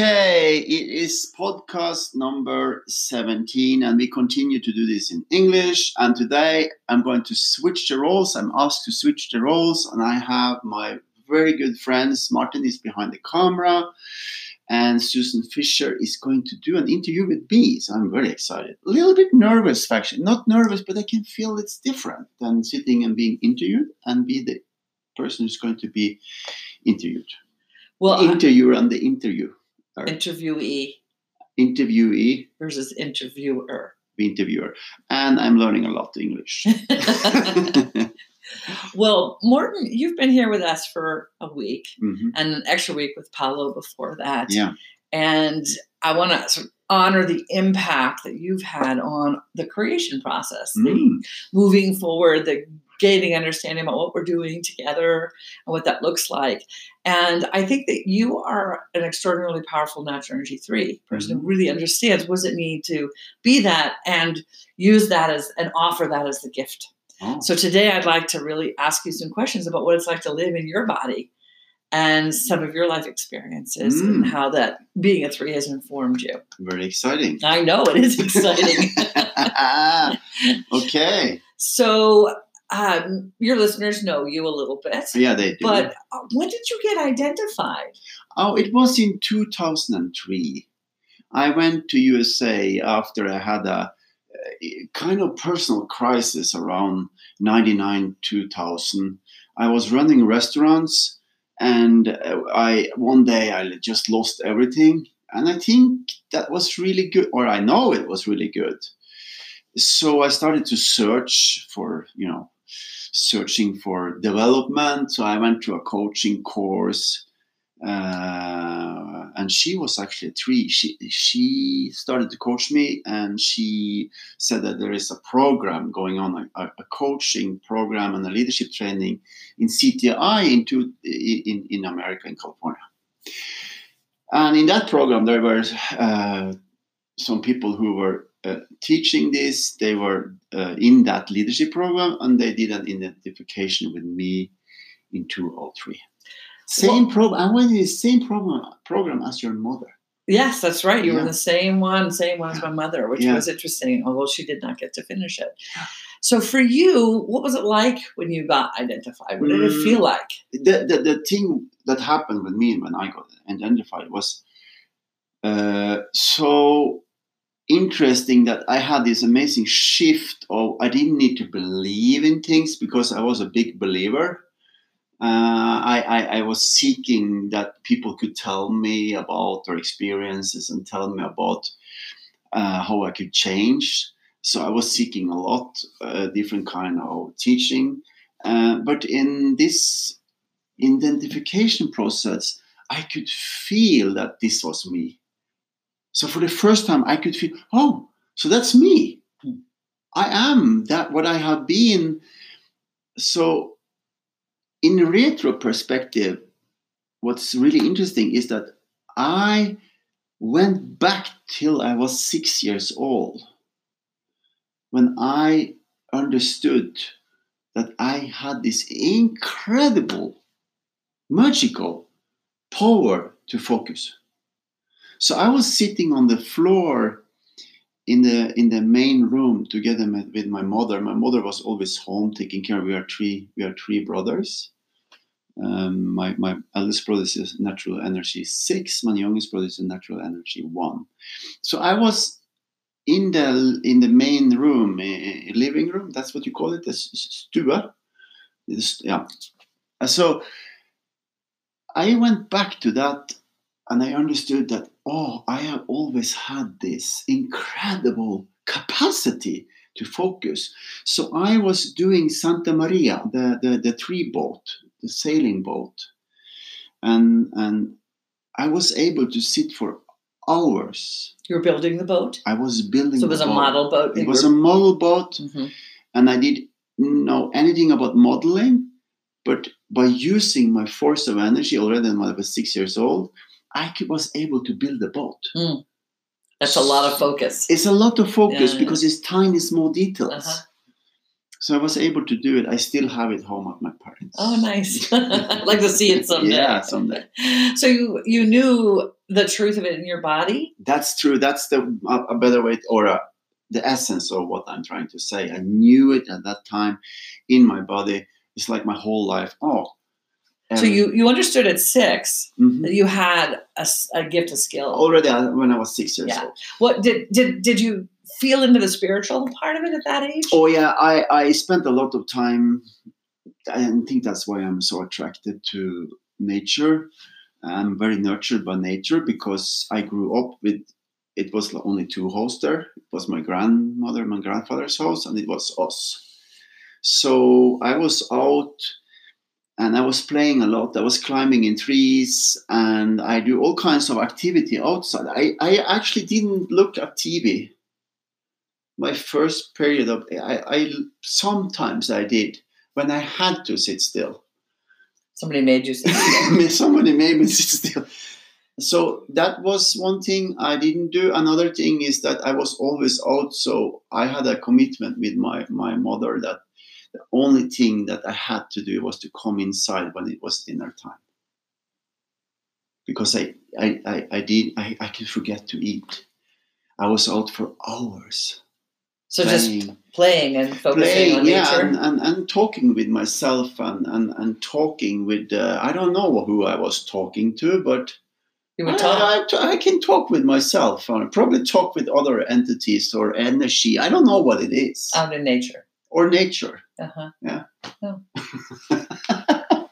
Okay, it is podcast number 17, and we continue to do this in English. And today I'm going to switch the roles. I'm asked to switch the roles, and I have my very good friends. Martin is behind the camera, and Susan Fisher is going to do an interview with me. So I'm very excited. A little bit nervous, actually. Not nervous, but I can feel it's different than sitting and being interviewed and be the person who's going to be interviewed. Well, I- interviewer and the interview. Interviewee Interviewee, versus interviewer. interviewer. And I'm learning a lot of English. well, Morton, you've been here with us for a week Mhm. and an extra week with Paolo before that. Yeah. And I want to sort of honor the impact that you've had on the creation process, the Mm. moving forward, the gaining understanding about what we're doing together and what that looks like. And I think that you are an extraordinarily powerful natural energy three person Mm-hmm. who really understands what does it mean to be that and use that as and offer that as the gift. Oh, So today I'd like to really ask you some questions about what it's like to live in your body and some of your life experiences and Mm. how that being a three has informed you. very exciting. I know it is exciting. okay. so um, your listeners know you a little bit, Yeah, they do. but uh, when did you get identified? oh, it was in 2003. I went to USA after I had a, kind of personal crisis around 99 2000. I was running restaurants and uh, I one day I just lost everything and I think that was really good or I know it was really good. So I started to search for, you know, searching for development. So I went to a coaching course uh, and she was actually a three. She she started to coach me, and she said that there is a program going on, a, a coaching program and a leadership training in CTI in two, in in America in California. And in that program, there were uh, some people who were uh, teaching this. They were uh, in that leadership program, and they did an identification with me in 203. Same program. I went in the same program program as your mother. Yes, that's right. You were Yeah. the same one, same one as my mother, which Yeah. was interesting, although she did not get to finish it. So for you, what was it like when you got identified? What did it Mm. feel like? The, the the thing that happened with me when I got identified was uh, so interesting that I had this amazing shift of I didn't need to believe in things because I was a big believer. Uh, I, I, I was seeking that people could tell me about their experiences and tell me about uh, how I could change. So I was seeking a lot, uh, different kind of teaching. Uh, but in this identification process, I could feel that this was me. So for the first time, I could feel, oh, so that's me. I am that what I have been. So, in retro perspective, what's really interesting is that I went back till I was six years old when I understood that I had this incredible, magical power to focus. So I was sitting on the floor in the in the main room together with, my mother. My mother was always home taking care. We are three we are three brothers. Um, my my eldest brother is natural energy six. My youngest brother is natural energy one. So I was in the in the main room, eh, living room. That's what you call it, the s- s- stue. It's- Yeah. Uh, So I went back to that, and I understood that oh, I have always had this incredible capacity to focus. So I was doing Santa Maria, the the, the tree boat, the sailing boat, and and I was able to sit for hours. You were building the boat, I was building. so it was a boat. model boat. It was a model boat, Mhm. and I didn't know anything about modeling. But by using my force of energy already when I was six years old, I was able to build a boat. That's a lot of focus. It's a lot of focus Yeah, because it's tiny, small details. Uh-huh. So I was able to do it. I still have it home at my parents. Oh, nice. I'd like to see it someday. Yeah, someday. So you you knew the truth of it in your body? That's true. That's the a, a better way, or a, the essence of what I'm trying to say. I knew it at that time in my body. It's like my whole life. Oh, so you you understood at 6 Mhm. that you had a gift of skill. already uh, when I was six years Yeah. old. What did did did you feel into the spiritual part of it at that age? Oh yeah, I I spent a lot of time. I think that's why I'm so attracted to nature. I'm very nurtured by nature because I grew up with. It was only two houses there. It was my grandmother, my grandfather's house, and it was us. So I was out and I was playing a lot. I was climbing in trees and I do all kinds of activity outside. I, I actually didn't look at TV. My first period of I, I sometimes I did when I had to sit still. Somebody made you say Somebody made me sit still. So that was one thing I didn't do. Another thing is that I was always out. So I had a commitment with my, my mother that the only thing that I had to do was to come inside when it was dinner time. Because I, I, I, I did I, I could forget to eat. I was out for hours. So just playing playing and focusing playing, on yeah, nature. and, and, and talking with myself and, and, and talking with, uh, I don't know who I was talking to, but you would talk. I, I, I can talk with myself or probably talk with other entities or energy. I don't know what it is. out in nature. Or nature. Uh-huh. Yeah. Oh.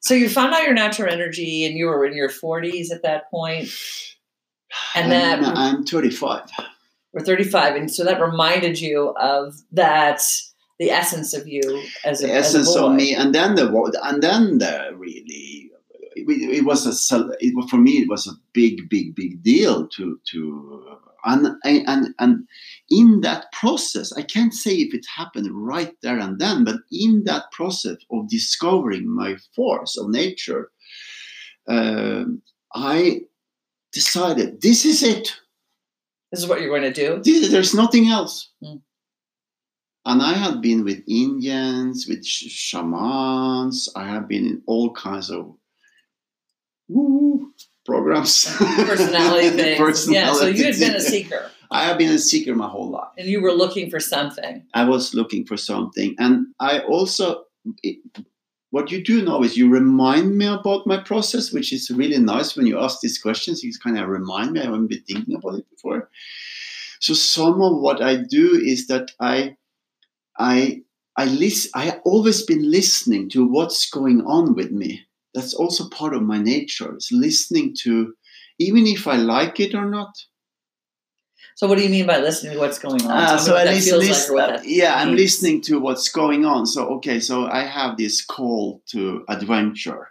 so you found out your natural energy and you were in your 40s at that point. And I'm- that- I'm 35. Or 35 and so that reminded you of that the essence of you as a, The as a essence of me, and then the and then the really, it, it was a it, was- for me it was a big, big, big deal to to and and and in that process, I can't say if it happened right there and then, but in that process of discovering my force of nature, um, I decided this is it. This is what you're going to do. This- There's nothing else. Mm. And I had been with Indians, with sh- shamans. I have been in all kinds of woo programs. Personality things. yeah, so you had been a seeker I have been a seeker my whole life. and you were looking for something. I was looking for something, and I also. It, what you do now is you remind me about my process, which is really nice when you ask these questions. You kind of remind me. I haven't been thinking about it before. So some of what I do is that I, I, I listen. I always been listening to what's going on with me. That's also part of my nature. Is listening to, even if I like it or not. So what do you mean by listening to what's going on? Ah, me so I that listen, like listen- or that yeah, I'm listening to what's going on. So okay, so I have this call to adventure.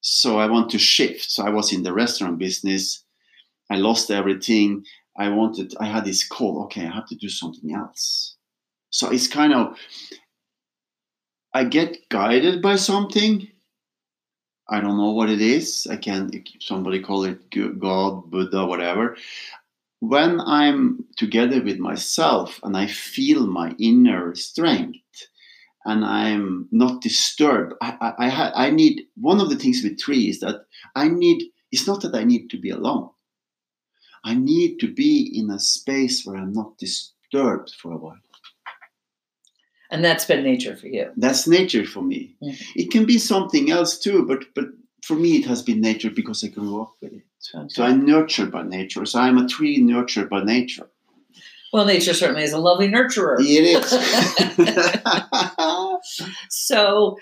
So I want to shift. So I was in the restaurant business. I lost everything. I wanted. I had this call. Okay, I have to do something else. So it's kind of. I get guided by something. I don't know what it is. I can somebody call it God, Buddha, whatever when I'm together with myself and I feel my inner strength and I'm not disturbed, I, I, I, I need one of the things with tree is that I need, it's not that I need to be alone. I need to be in a space where I'm not disturbed for a while. And that's been nature for you. That's nature for me. Mhm. It can be something else too, but, but for me, it has been nature because I grew up with it. So I'm nurtured by nature. So I'm a tree nurtured by nature. Well, nature certainly is a lovely nurturer. It is. So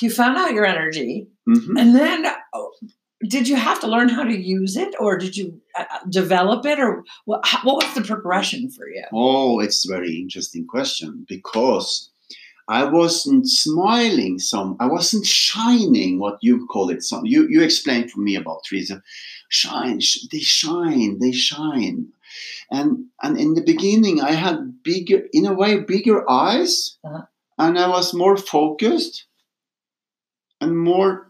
you found out your energy, Mhm. and then did you have to learn how to use it, or did you uh, uh, develop it, or what, how- what was the progression for you? Oh, it's a very interesting question because I wasn't smiling some I wasn't shining what you call it some you you explained for me about trees shine sh- they shine they shine and and in the beginning I had bigger in a way bigger eyes Uh-huh. and I was more focused and more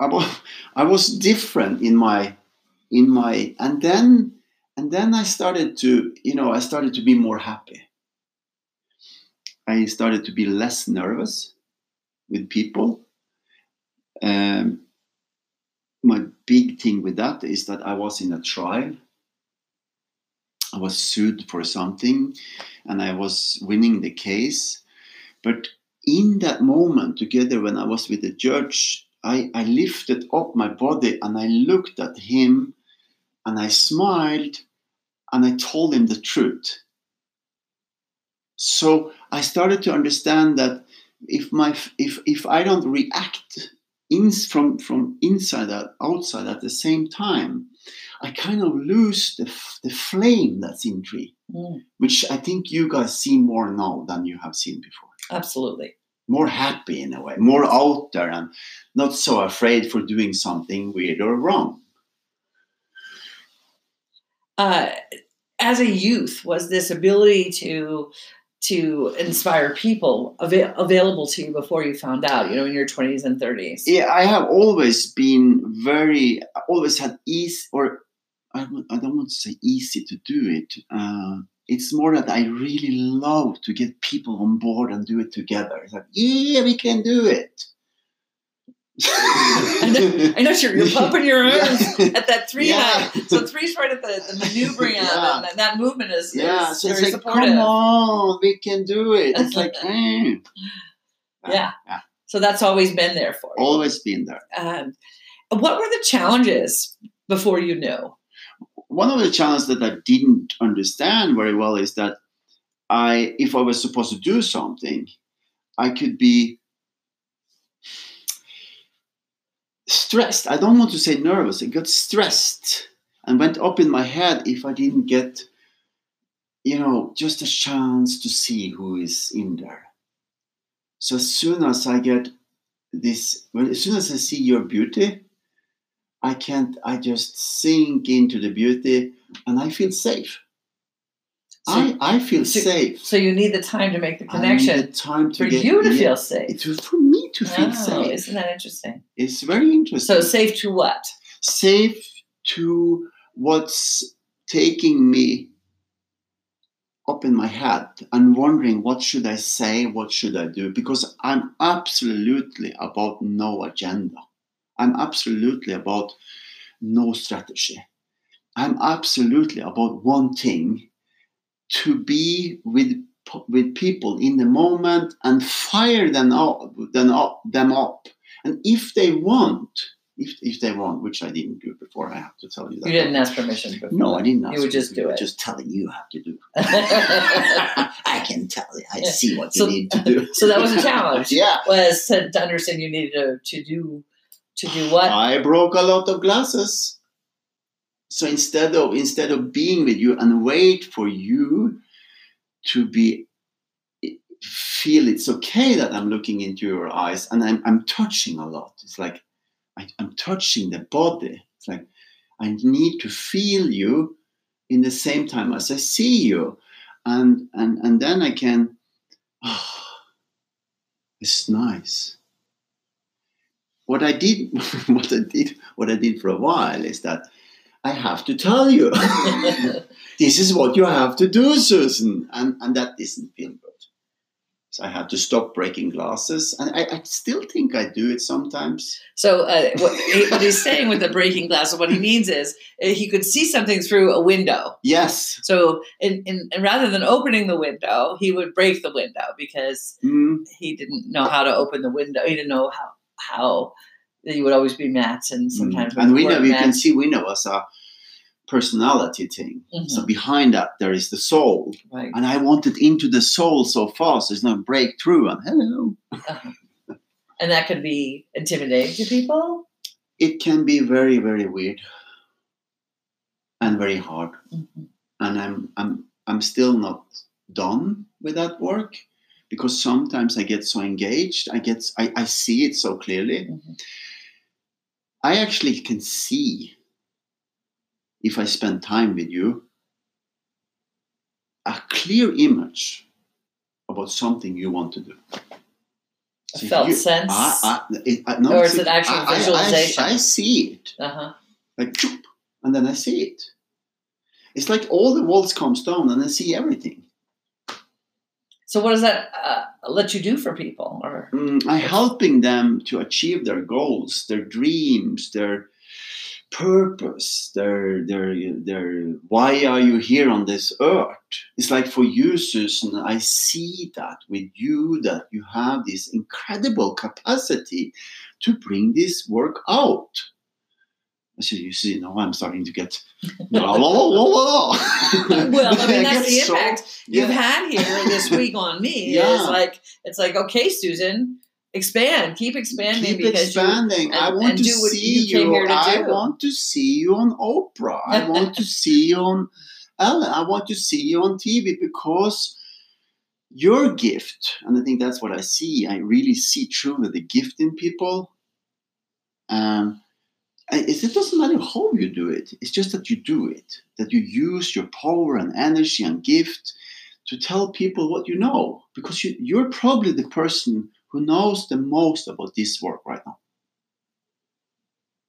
I was, I was different in my in my and then and then I started to you know I started to be more happy I started to be less nervous with people um, my big thing with that is that I was in a trial. I was sued for something and I was winning the case. But in that moment, together when I was with the judge, I, I lifted up my body and I looked at him and I smiled and I told him the truth. So I started to understand that if my if if I don't react in, from from inside out outside at the same time, I kind of lose the the flame that's in tree, Mm, which I think you guys see more now than you have seen before. absolutely. More happy in a way, more out there, and not so afraid for doing something weird or wrong. Uh, as a youth, was this ability to to inspire people ava- available to you before you found out? You know, in your twenties and thirties. Yeah, I have always been very, always had easy, or I, don't- I don't want to say easy to do it. Uh, it's more that I really love to get people on board and do it together. It's like, yeah, we can do it. I know, I know you're, you're pumping your arms at that three Yeah. So three's right at the, the maneuvering Yeah. and that movement is, yeah, is so it's very like, supportive. come on, we can do it. It's like, eh. Yeah. yeah, So that's always been there for you. always been there. Um, what were the challenges before you knew? One of the challenges that I didn't understand very well is that I, if I was supposed to do something, I could be stressed. I don't want to say nervous. I got stressed and went up in my head if I didn't get, you know, just a chance to see who is in there. So as soon as I get this, well, as soon as I see your beauty, I can't, I just sink into the beauty and I feel safe. So, I, I feel so- safe. so you need the time to make the I need the connection time to for get, you to yeah, feel safe. It was for me to feel Oh, safe. Isn't that interesting? It's very interesting. So safe to what? safe to what's taking me up in my head and wondering what should I say, what should I do? Because I'm absolutely about no agenda. I'm absolutely about no strategy. I'm absolutely about one thing to be with with people in the moment and fire them up, them up, them up. And if they want, if, if they want, which I didn't do before, I have to tell you that. You didn't ask permission before. No, I didn't. Ask You would just do it. Just telling you how to do. I can tell you. I see what So- you need to do. So that was a challenge. yeah. Was to, to understand you needed to, to do to do what? I broke a lot of glasses. So instead of instead of being with you and wait for you to be feel it's okay that I'm looking into your eyes and I'm I'm touching a lot. It's like I, I'm touching the body. It's like I need to feel you in the same time as I see you. And and and then I can oh, it's nice what I did, what I did, what I did for a while is that I have to tell you, this is what you have to do, Susan, and and that doesn't feel good. So I had to stop breaking glasses, and I, I still think I do it sometimes. So uh, what, he- what he's saying with the breaking glass, what he means is uh, he could see something through a window. Yes, So, in, in, and rather than opening the window, he would break the window because Mm, he didn't know how to open the window. He didn't know how how you would always be mats, and sometimes mm. and we know you can see we know as a personality thing. Mhm. So behind that there is the soul, right. and I wanted into the soul so fast. There's no breakthrough, and hello. Uh-huh. and that could be intimidating to people. it can be very very weird and very hard Mhm. and i'm i'm i'm still not done with that work because sometimes i get so engaged i get i, I see it so clearly Mhm. i actually can see if i spend time with you a clear image about something you want to do A So felt you- sense. I, I, it, I, no, Or it's see, an actual I- I- I- visualization? I see it uh huh. like choop, and then I see it. It's like all the walls comes down and I see everything. So, what does that uh, let you do for people? Or Mm, I'm helping them to achieve their goals, their dreams, their purpose, their their their why are you here on this earth? It's like for you, Susan, I see that with you that you have this incredible capacity to bring this work out. So you see, now I'm starting to get la, la, la, well, I mean that's the impact so, yeah. you've had here this week on me. yeah. Is like it's like okay, Susan, expand, keep expanding. Keep expanding. You, and, I want to see you. you I do. want to see you on Oprah. I want to see you on Ellen. I want to see you on TV because your gift, and I think that's what I see. I really see truly the gift in people. Um, it doesn't matter how you do it. It's just that you do it. That you use your power and energy and gift to tell people what you know, because you, you're probably the person who knows the most about this work right now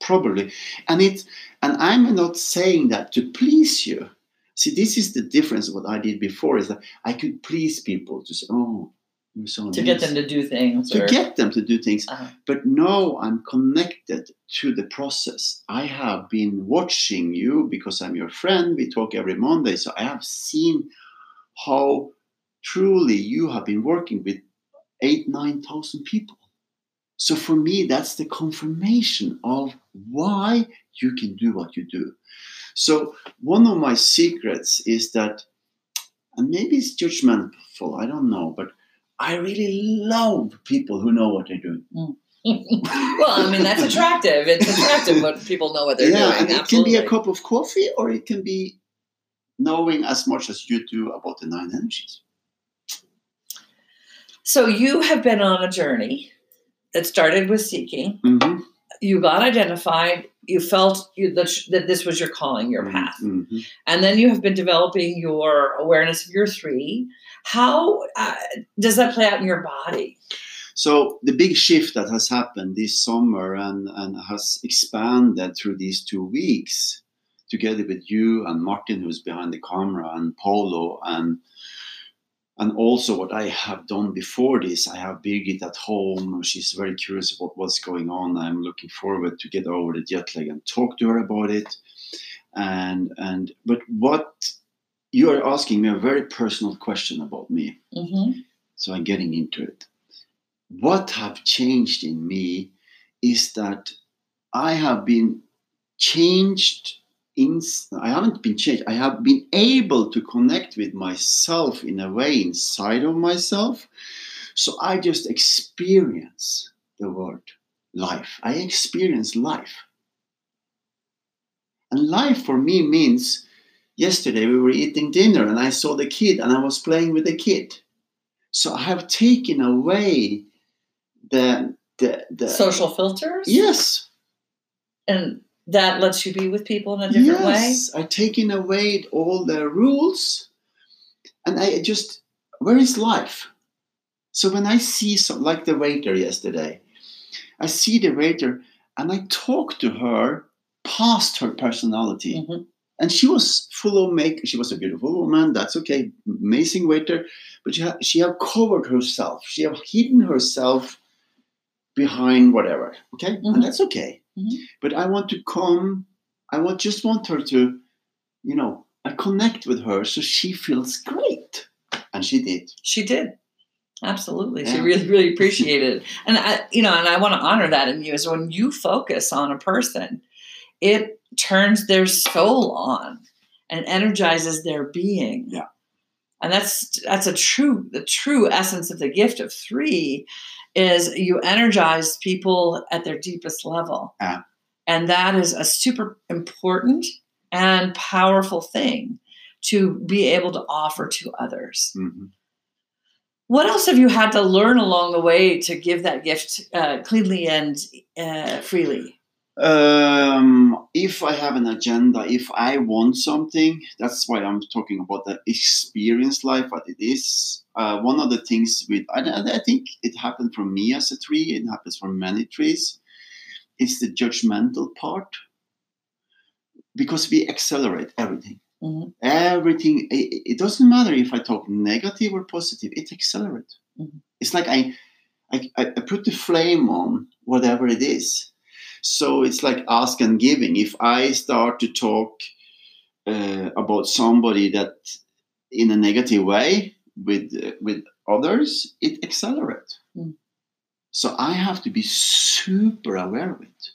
probably and it and i'm not saying that to please you see this is the difference what i did before is that i could please people to say oh to get them to do things to or... get them to do things uh-huh. but now i'm connected to the process i have been watching you because i'm your friend we talk every monday so i have seen how truly you have been working with eight, 9,000 people. So for me, that's the confirmation of why you can do what you do. So one of my secrets is that, and maybe it's judgmental, I don't know, but I really love people who know what they're doing. Mm. well, I mean that's attractive. It's attractive when people know what they're yeah, doing. And it can be a cup of coffee, or it can be knowing as much as you do about the nine energies. So you have been on a journey that started with seeking. Mm-hmm. You got identified. You felt you, that, that, this was your calling, your mm-hmm. path, mm-hmm. and then you have been developing your awareness of your three. How uh, does that play out in your body? So the big shift that has happened this summer and, and has expanded through these two weeks, together with you and Martin, who's behind the camera, and Polo and and also what I have done before this, I have Birgit at home. She's very curious about what's going on. I'm looking forward to get over the jet lag and talk to her about it. And and but what you are asking me a very personal question about me. Mm-hmm. So I'm getting into it. What have changed in me is that I have been changed in, I haven't been changed. I have been able to connect with myself in a way inside of myself. So I just experience the word life. I experience life. And life for me means yesterday we were eating dinner and I saw the kid and I was playing with the kid. So I have taken away the the, the social filters. Yes. And that lets you be with people in a different yes, way. I've taken away all the rules, and I just where is life? So when I see some like the waiter yesterday, I see the waiter and I talk to her past her personality. Mm-hmm. And she was full of make. She was a beautiful woman. That's okay, amazing waiter. But she ha- she have covered herself. She have hidden herself behind whatever. Okay, mm-hmm. and that's okay. Mm-hmm. But I want to come, I want just want her to, you know, I connect with her so she feels great. And she did. She did. Absolutely. Yeah. She really, really appreciated it. And I, you know, and I want to honor that in you is when you focus on a person, it turns their soul on and energizes their being. Yeah. And that's that's a true the true essence of the gift of three is you energize people at their deepest level. Yeah. And that is a super important and powerful thing to be able to offer to others. Mm-hmm. What else have you had to learn along the way to give that gift uh, cleanly and uh, freely? Um, if I have an agenda, if I want something, that's why I'm talking about the experience life, what it is. Uh, one of the things with, I, I think it happened for me as a tree, it happens for many trees, it's the judgmental part. Because we accelerate everything. Mm-hmm. Everything, it, it, doesn't matter if I talk negative or positive, it accelerates. Mm-hmm. It's like I, I, I put the flame on whatever it is So it's like ask and giving. If I start to talk uh, about somebody that in a negative way with uh, with others, it accelerates. Mm. So I have to be super aware of it.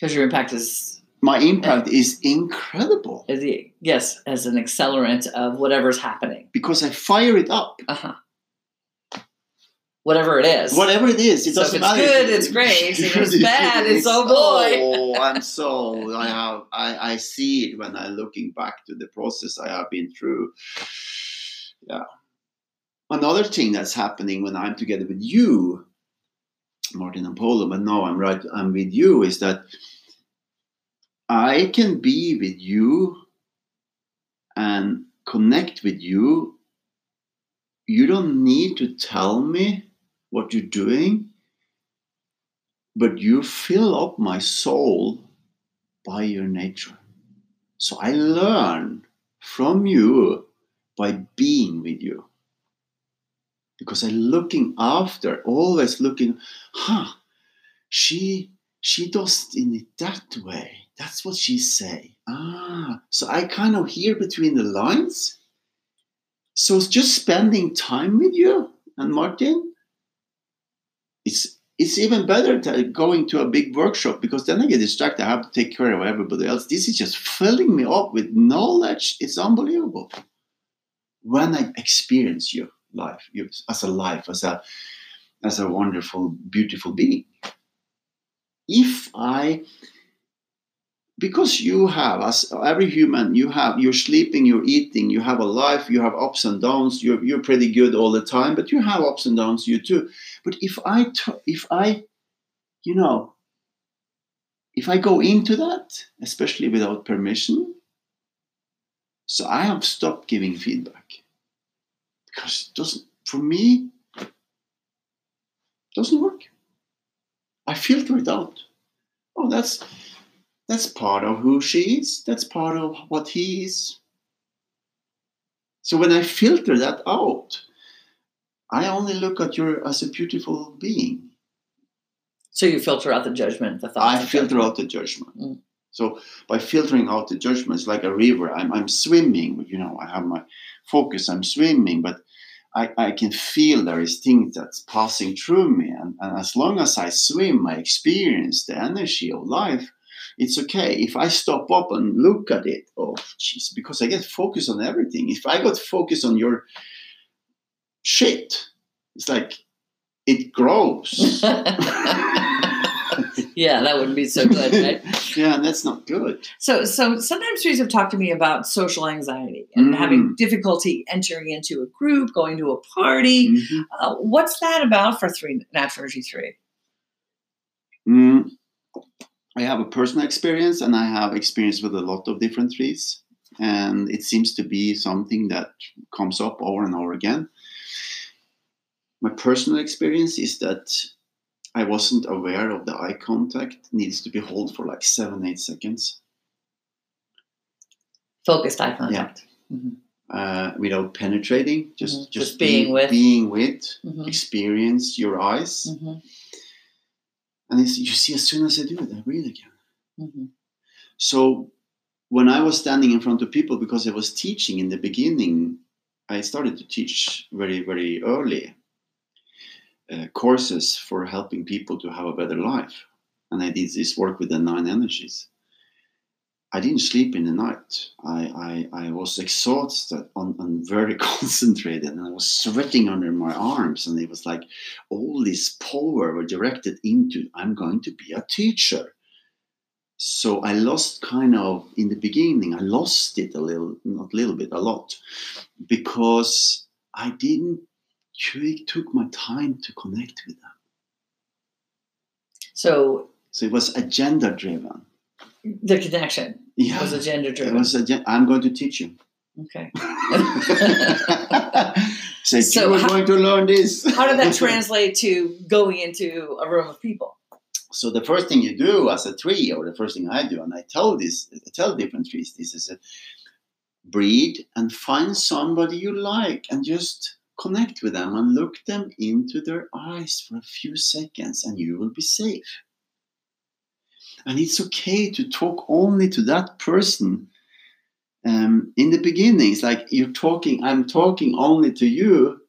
Because your impact is my impact is incredible. Is the, yes, as an accelerant of whatever's happening. Because I fire it up. Uh-huh. Whatever it is. Whatever it is. It so doesn't if it's matter. good, it's great. If it's bad, it's oh boy. Oh, I'm so I have I, I see it when I'm looking back to the process I have been through. Yeah. Another thing that's happening when I'm together with you, Martin and Polo, but no, I'm right, I'm with you, is that I can be with you and connect with you. You don't need to tell me what you're doing, but you fill up my soul by your nature. So I learn from you by being with you. Because I'm looking after, always looking, huh, she she does in it that way. That's what she say. Ah, so I kind of hear between the lines. So just spending time with you and Martin, it's it's even better to going to a big workshop because then I get distracted. I have to take care of everybody else. This is just filling me up with knowledge. It's unbelievable. When I experience your life, you as a life, as a as a wonderful, beautiful being. If I because you have as every human you have you're sleeping you're eating you have a life you have ups and downs you're, you're pretty good all the time but you have ups and downs you too. But if i if i you know if i go into that especially without permission so i have stopped giving feedback. Because it doesn't for me doesn't work. I filter it out. Oh that's that's part of who she is. That's part of what he is. So when I filter that out, I only look at you as a beautiful being. So you filter out the judgment, the thoughts. I filter judgment. out the judgment. Mm. So by filtering out the judgment, it's like a river. I'm, I'm swimming, you know, I have my focus, I'm swimming, but I, I can feel there is things that's passing through me. And, and as long as I swim, I experience the energy of life it's okay if I stop up and look at it. Oh, jeez, because I get focused on everything. If I got focused on your shit, it's like it grows. yeah, that wouldn't be so good, right? yeah, that's not good. So, so sometimes trees have talked to me about social anxiety and mm. having difficulty entering into a group, going to a party. Mm-hmm. Uh, what's that about for three natural energy three? Mm. I have a personal experience and I have experience with a lot of different trees. And it seems to be something that comes up over and over again. My personal experience is that I wasn't aware of the eye contact needs to be held for like seven, eight seconds. Focused eye contact. Yeah. Mm-hmm. Uh, without penetrating, just mm-hmm. just, just, being with, being with, mm-hmm. experience your eyes And you see, as soon as I do it, I breathe again. Mm-hmm. So when I was standing in front of people, because I was teaching in the beginning, I started to teach very, very early uh, courses for helping people to have a better life. And I did this work with the nine energies. I didn't sleep in the night. I, I, I was exhausted and, and, very concentrated, and I was sweating under my arms. And it was like all this power were directed into I'm going to be a teacher. So I lost kind of in the beginning, I lost it a little, not a little bit, a lot, because I didn't really took my time to connect with them. So, so it was agenda driven the connection yeah. was agenda driven. It was a, I'm going to teach you. Okay. So you are going to learn this. how did that translate to going into a room of people? So the first thing you do as a tree, or the first thing I do, and I tell this, I tell different trees, this is a breed and find somebody you like and just connect with them and look them into their eyes for a few seconds and you will be safe and it's okay to talk only to that person. Um, in the beginning, it's like you're talking, I'm talking only to you,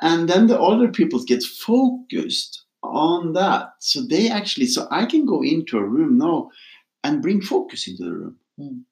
and then the other people get focused on that. So they actually, so I can go into a room now and bring focus into the room. Mm.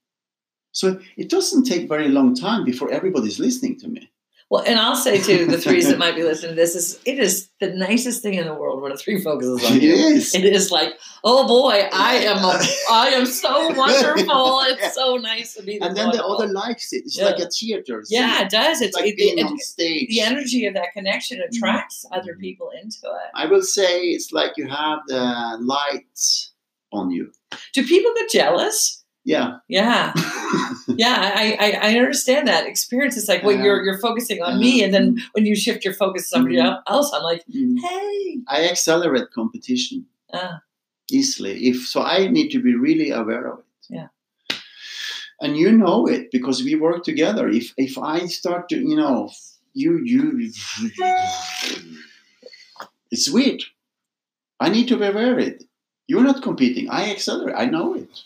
So it doesn't take very long time before everybody's listening to me. Well, and I'll say too, the threes that might be listening to this is it is the nicest thing in the world when a three focuses on you. It is. It is like, oh boy, I am a, I am so wonderful. It's so nice to be. And then the other likes it. It's yeah. like a theater. Yeah, it does. It's, like it, being it, on stage. The energy of that connection attracts mm-hmm. other people into it. I will say it's like you have the lights on you. Do people get jealous? Yeah. Yeah. yeah. I, I, I, understand that experience. It's like, well, you're, you're focusing on me. And then when you shift your focus to somebody mm-hmm. else, I'm like, mm-hmm. hey. I accelerate competition ah. easily. If so, I need to be really aware of it. Yeah. And you know it because we work together. If if I start to, you know, you you it's weird. I need to be aware of it. You're not competing. I accelerate. I know it.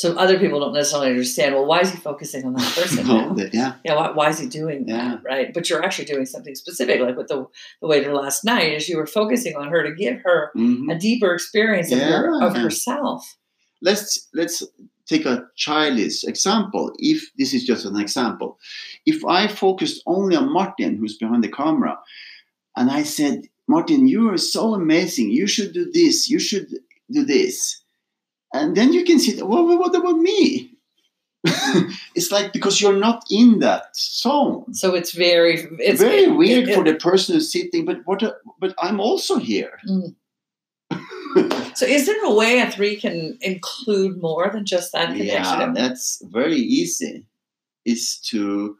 So other people don't necessarily understand. Well, why is he focusing on that person? yeah, yeah. Why, why, is he doing that? Yeah. Right. But you're actually doing something specific, like with the the waiter last night, is you were focusing on her to give her mm-hmm. a deeper experience of, her, of herself. Let's let's take a childish example. If this is just an example, if I focused only on Martin, who's behind the camera, and I said, Martin, you are so amazing. You should do this. You should do this and then you can see well, what about me? It's like because you're not in that zone. So it's very it's very it, weird it, for the person who's sitting but what a, but i'm also here. Mm. so is there a way a three can include more than just that connection? yeah that's very easy is to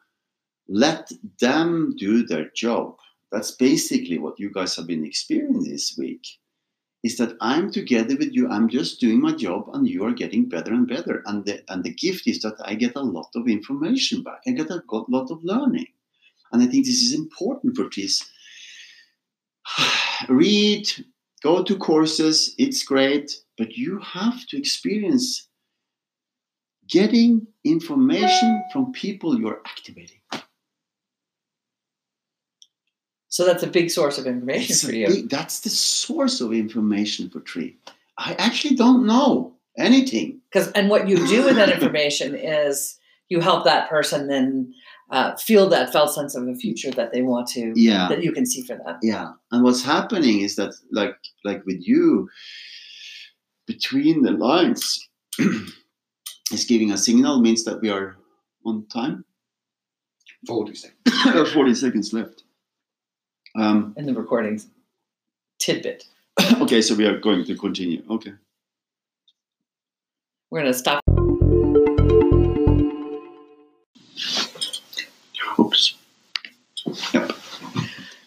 let them do their job. That's basically what you guys have been experiencing this week is that I'm together with you. I'm just doing my job, and you are getting better and better. And the and the gift is that I get a lot of information back. I get a lot of learning, and I think this is important for this. Read, go to courses. It's great, but you have to experience getting information from people you're activating. So that's a big source of information it's for you. Big, that's the source of information for Tree. I actually don't know anything. Because and what you do with that information is you help that person then uh, feel that felt sense of the future that they want to. Yeah. That you can see for them. Yeah. And what's happening is that, like, like with you, between the lines, is giving a signal means that we are on time. Forty seconds. Forty seconds left. Um, in the recordings tidbit. okay, so we are going to continue. Okay. We're going to stop. Oops. Yep.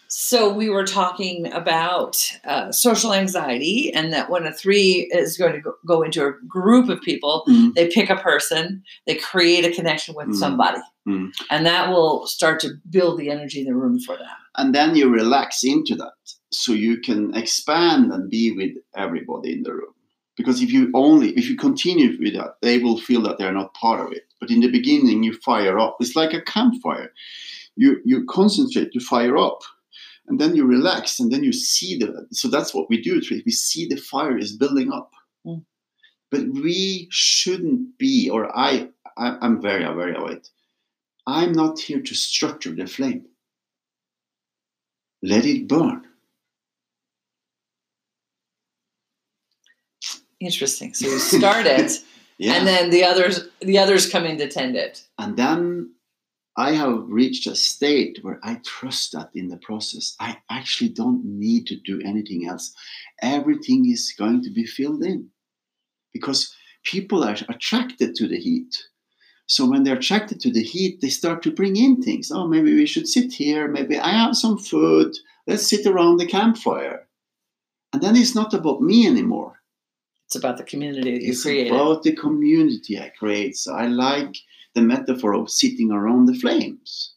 So we were talking about uh, social anxiety, and that when a three is going to go, go into a group of people, mm-hmm. they pick a person, they create a connection with mm-hmm. somebody, mm-hmm. and that will start to build the energy in the room for them and then you relax into that so you can expand and be with everybody in the room. Because if you only if you continue with that they will feel that they're not part of it. But in the beginning you fire up. It's like a campfire. You you concentrate you fire up and then you relax and then you see the so that's what we do we see the fire is building up. Mm. but we shouldn't be or i, I i'm very aware of it. I'm not here to structure the flame let it burn. Interesting. So you start it, yeah. and then the others the others come in to tend it. And then I have reached a state where I trust that in the process. I actually don't need to do anything else. Everything is going to be filled in because people are attracted to the heat. So when they're attracted to the heat, they start to bring in things. Oh, maybe we should sit here. Maybe I have some food. Let's sit around the campfire. And then it's not about me anymore. It's about the community that you it's create. It's about the community I create. So I like the metaphor of sitting around the flames.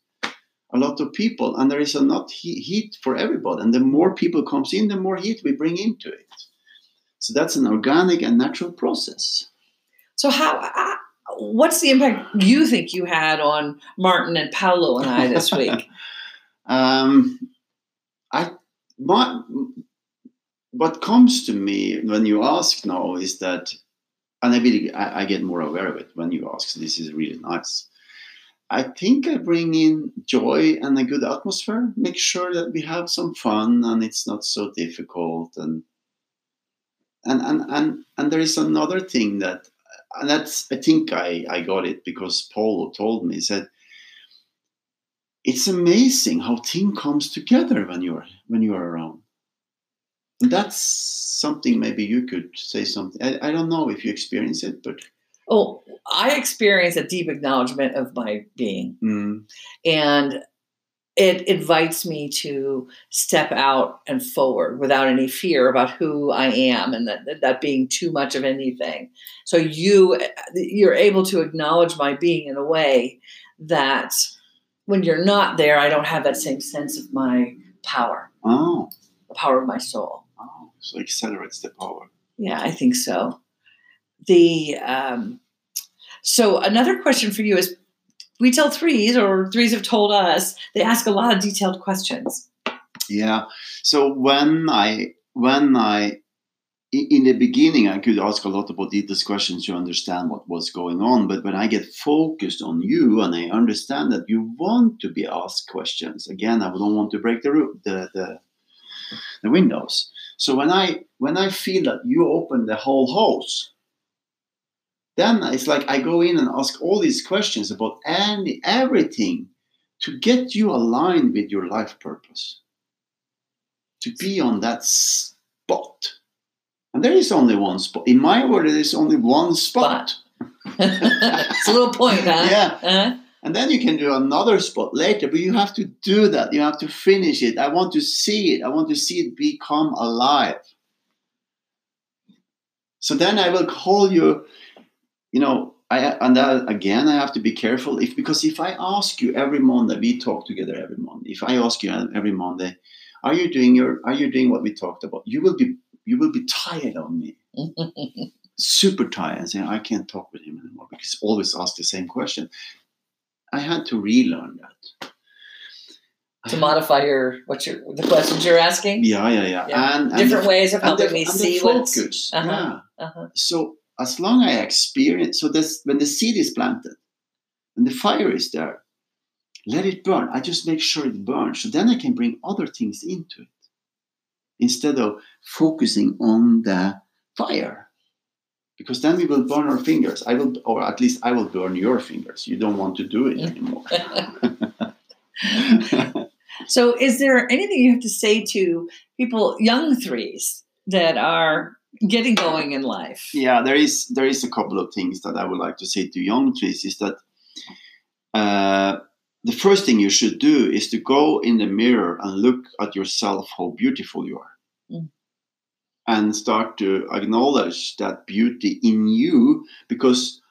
A lot of people, and there is enough heat for everybody. And the more people comes in, the more heat we bring into it. So that's an organic and natural process. So how? Uh, What's the impact you think you had on Martin and Paolo and I this week? um, I what what comes to me when you ask now is that, and I really I, I get more aware of it when you ask. This is really nice. I think I bring in joy and a good atmosphere. Make sure that we have some fun and it's not so difficult. And and and and, and there is another thing that and that's I think I, I got it because Paul told me, he said it's amazing how team comes together when you're when you're around. And that's something maybe you could say something. I, I don't know if you experience it, but Oh, I experience a deep acknowledgement of my being. mm, And it invites me to step out and forward without any fear about who I am and that, that being too much of anything. So you you're able to acknowledge my being in a way that when you're not there, I don't have that same sense of my power, oh, the power of my soul. oh, so accelerates the power. Yeah, I think so. The um, so another question for you is we tell threes or threes have told us they ask a lot of detailed questions. Yeah. So when I when I in the beginning I could ask a lot about detailed questions to understand what was going on, but when I get focused on you and I understand that you want to be asked questions, again I don't want to break the the, the the windows. So when I when I feel that you open the whole house, then it's like I go in and ask all these questions about any everything to get you aligned with your life purpose to be on that spot. And there is only one spot. In my world, there is only one spot. it's a little point, huh? Yeah. Uh, And then you can do another spot later, but you have to do that. You have to finish it. I want to see it. I want to see it become alive. So then I will call you, you know, I and that, again I have to be careful if because if I ask you every Monday, we talk together every Monday. If I ask you every Monday, are you doing your are you doing what we talked about? You will be you will be tired of me. super tired and saying I can't talk with him anymore because always ask the same question. I had to relearn that. To modify your what your the questions you're asking. Yeah, yeah, yeah. Yeah. And, and Different the, ways of helping the, me see what's. focus. Uh-huh. Yeah. Uh-huh. So as long I experience, so this when the seed is planted and the fire is there, let it burn. I just make sure it burns. So then I can bring other things into it instead of focusing on the fire. Because then we will burn our fingers. I will, or at least I will burn your fingers. You don't want to do it anymore. So, is there anything you have to say to people, young threes, that are getting going in life? yeah there is there is a couple of things that i would like to say to young trees is that uh, the first thing you should do is to go in the mirror and look at yourself how beautiful you are Mm. and start to acknowledge that beauty in you because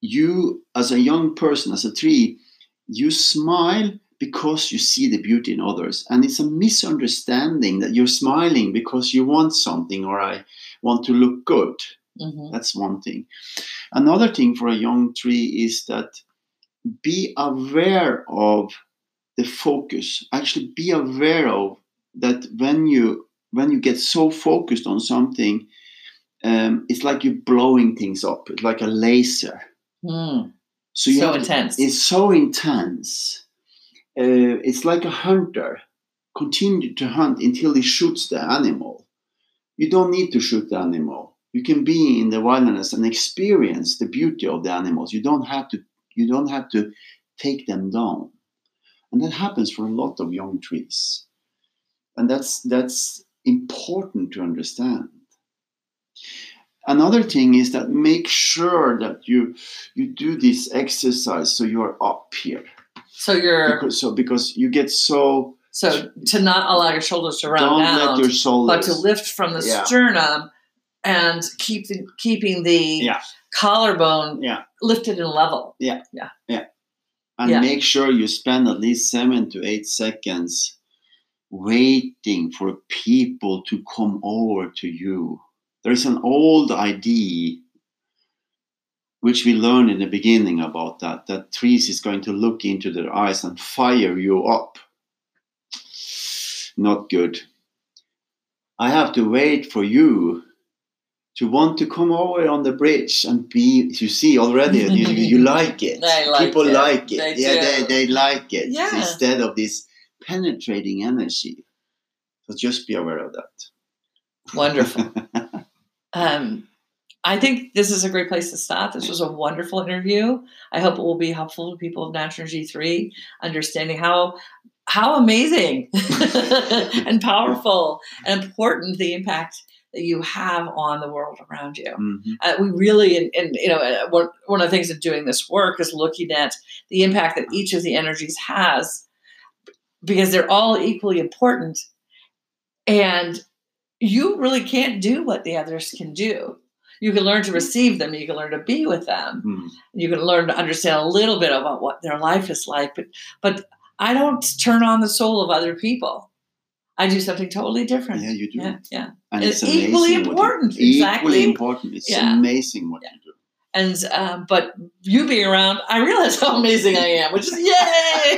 you as a young person as a tree you smile because you see the beauty in others and it's a misunderstanding that you're smiling because you want something or i want to look good Mhm. that's one thing. Another thing for a young tree is that be aware of the focus. Actually, be aware of that when you when you get so focused on something, um, it's like you're blowing things up. It's like a laser. Hmm. So you So to- intense. it's so intense. Uh, it's like a hunter continue to hunt until he shoots the animal. You don't need to shoot the animal. You can be in the wilderness and experience the beauty of the animals. You don't have to. You don't have to take them down, and that happens for a lot of young trees, and that's that's important to understand. Another thing is that make sure that you you do this exercise so you're up here So you're because so because you get so so to not allow your shoulders to round don't down, let your shoulders but to lift from the Yeah. sternum and keep the, keeping the Yeah. collarbone Yeah. lifted and level. Yeah, Yeah. Yeah. And make sure you spend at least seven to eight seconds waiting for people to come over to you there is an old idea which we learned in the beginning about that that trees is going to look into their eyes and fire you up. Not good. I have to wait for you to want to come over on the bridge and be you see already you, you like it. Like people it. like it. They yeah they, they like it Yeah. instead of this penetrating energy. So just be aware of that. Wonderful. um, I think this is a great place to stop. This was a wonderful interview. I hope it will be helpful to people of Natural Energy Three, understanding how how amazing and powerful and important the impact that you have on the world around you. Mhm. Uh, we really, and, and you know, uh, one, one of the things of doing this work is looking at the impact that each of the energies has, because they're all equally important, and you really can't do what the others can do. You can learn to receive them. You can learn to be with them. Mm. You can learn to understand a little bit about what their life is like. But, but I don't turn on the soul of other people. I do something totally different. yeah you do yeah. yeah. and It's it's, equally what you- important, equally important it's Yeah. amazing what Yeah. you do And uh, but you being around, I realize how amazing I am, which is yay!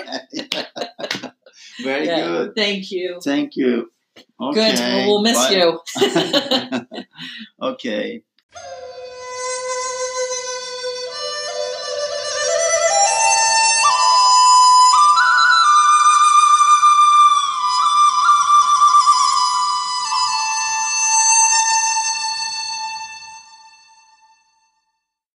very good Thank you. thank you okay Good. Well, we'll miss bye. you. okay Woo!